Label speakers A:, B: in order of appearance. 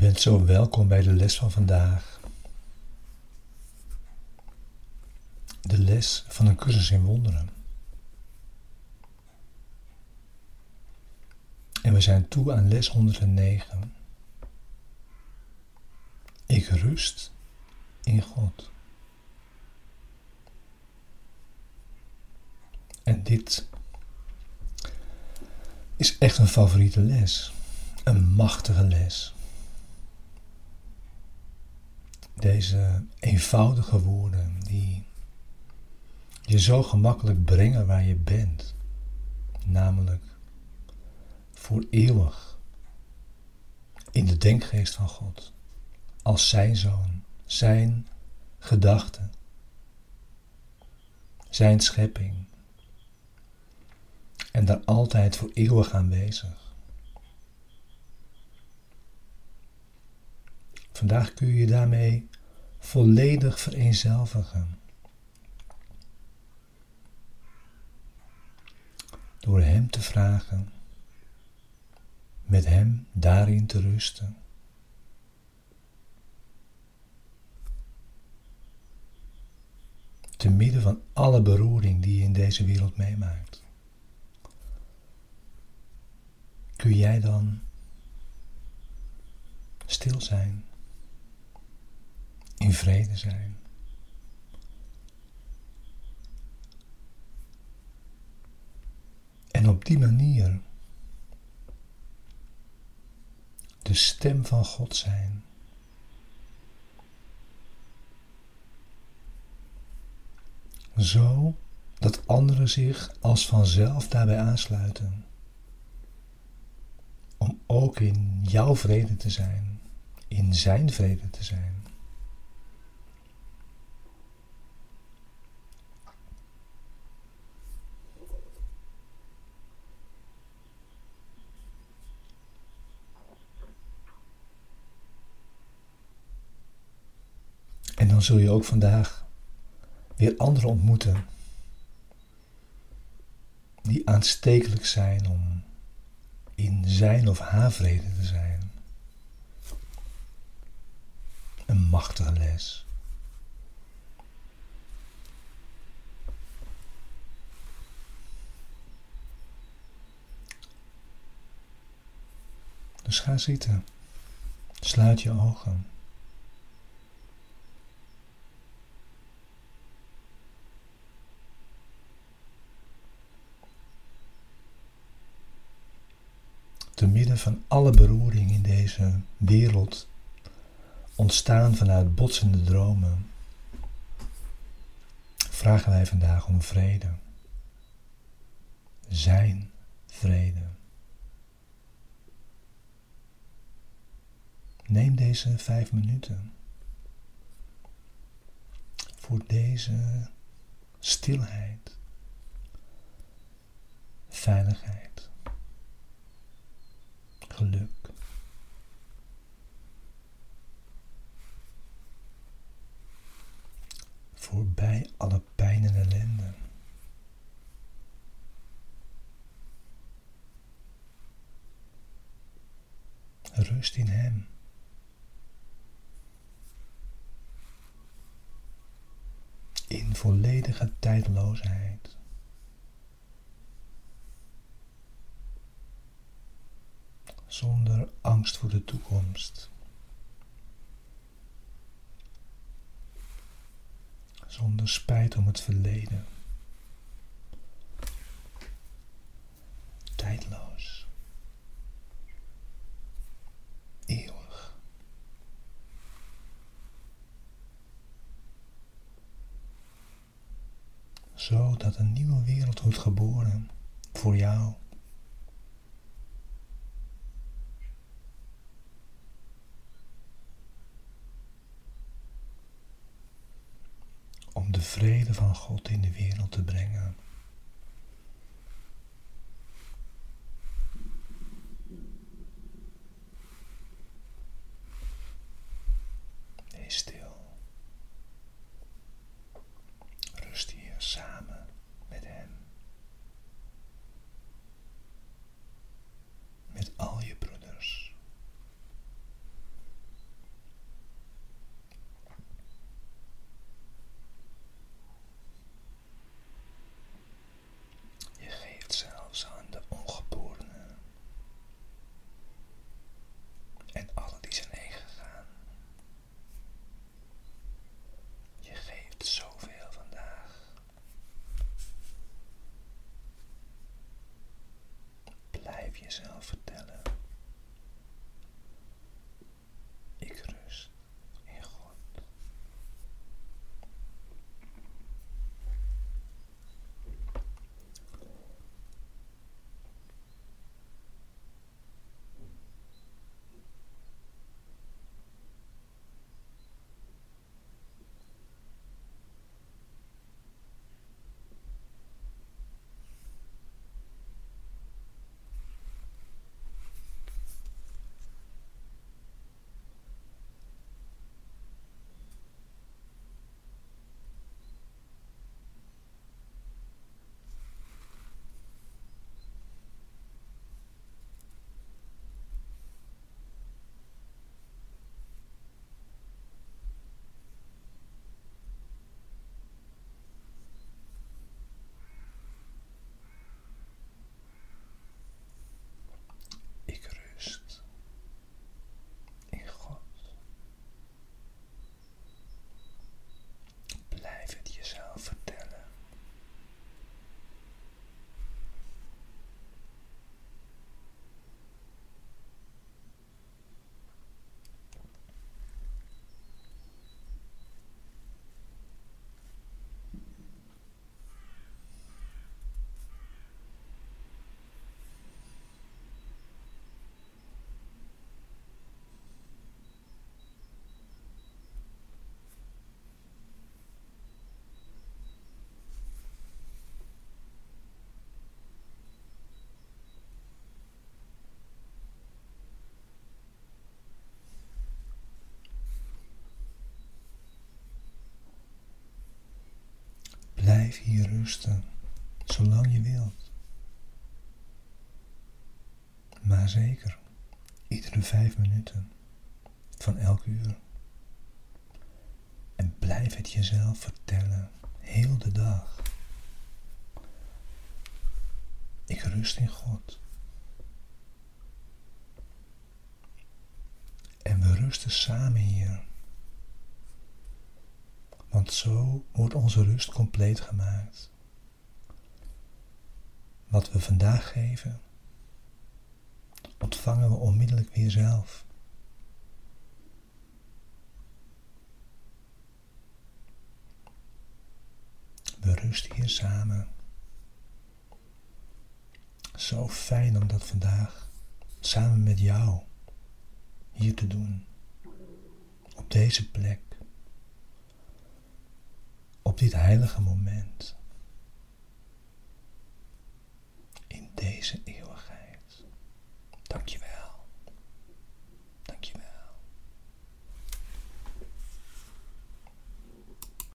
A: bent zo welkom bij de les van vandaag. De les van een cursus in wonderen. En we zijn toe aan les 109. Ik rust in God. En dit is echt een favoriete les. Een machtige les. Deze eenvoudige woorden die je zo gemakkelijk brengen waar je bent. Namelijk voor eeuwig in de denkgeest van God. Als zijn zoon, zijn gedachte, zijn schepping. En daar altijd voor eeuwig aanwezig. Vandaag kun je je daarmee volledig vereenzelvigen. Door Hem te vragen, met Hem daarin te rusten. Te midden van alle beroering die je in deze wereld meemaakt. Kun jij dan stil zijn? In vrede zijn. En op die manier de stem van God zijn. Zo dat anderen zich als vanzelf daarbij aansluiten. Om ook in jouw vrede te zijn, in zijn vrede te zijn. En zul je ook vandaag weer anderen ontmoeten die aanstekelijk zijn om in zijn of haar vrede te zijn. Een machtige les. Dus ga zitten. Sluit je ogen. Te midden van alle beroering in deze wereld, ontstaan vanuit botsende dromen, vragen wij vandaag om vrede. Zijn vrede. Neem deze vijf minuten voor deze stilheid, veiligheid geluk. Voorbij alle pijn en ellende. Rust in Hem. In volledige tijdloosheid. Zonder angst voor de toekomst. Zonder spijt om het verleden. Tijdloos. Eeuwig. Zodat een nieuwe wereld wordt geboren voor jou. om de vrede van God in de wereld te brengen. Blijf hier rusten, zolang je wilt. Maar zeker, iedere vijf minuten van elk uur. En blijf het jezelf vertellen, heel de dag. Ik rust in God. En we rusten samen hier. Want zo wordt onze rust compleet gemaakt. Wat we vandaag geven, ontvangen we onmiddellijk weer zelf. We rusten hier samen. Zo fijn om dat vandaag samen met jou hier te doen. Op deze plek. Dit heilige moment.